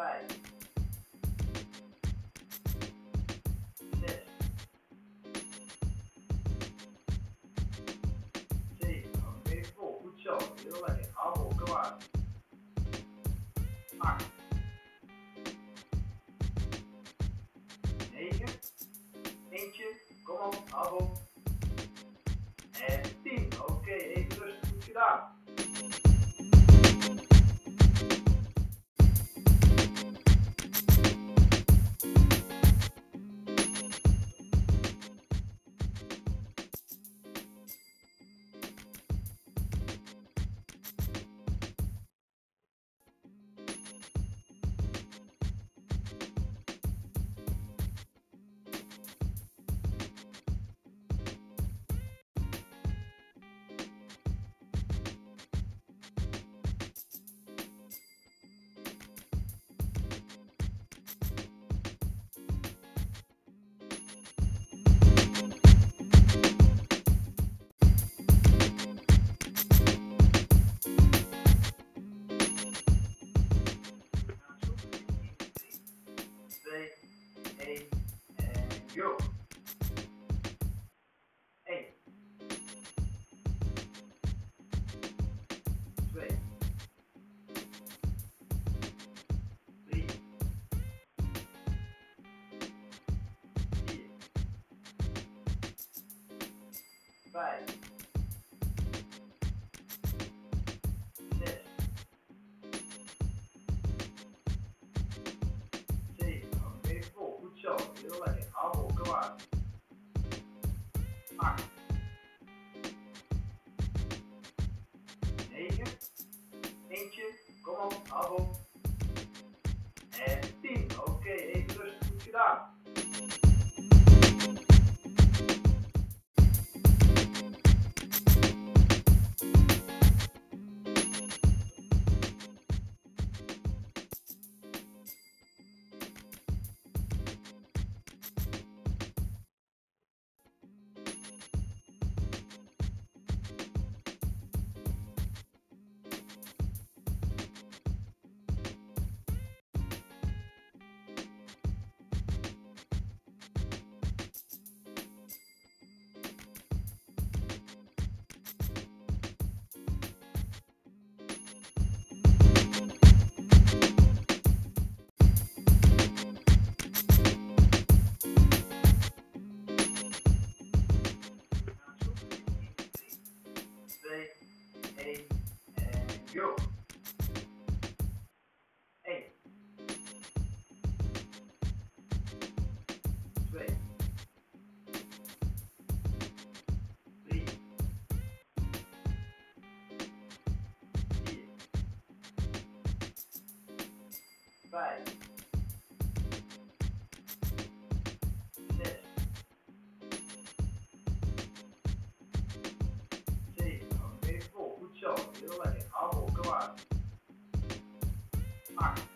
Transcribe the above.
vijf, zes, zeven, oké, vol, goed zo, heel lekker, hou vol, kom maar. Acht, negen, eentje, kom op, hou vol. En tien, oké, even rustig, goed gedaan. Yo. Hey. Three. Three. Three. Five. Six. Okay, four. Good job. You're right. Kom op, hou vol. En tien, oké, even rustig, gedaan. Bye. Thank four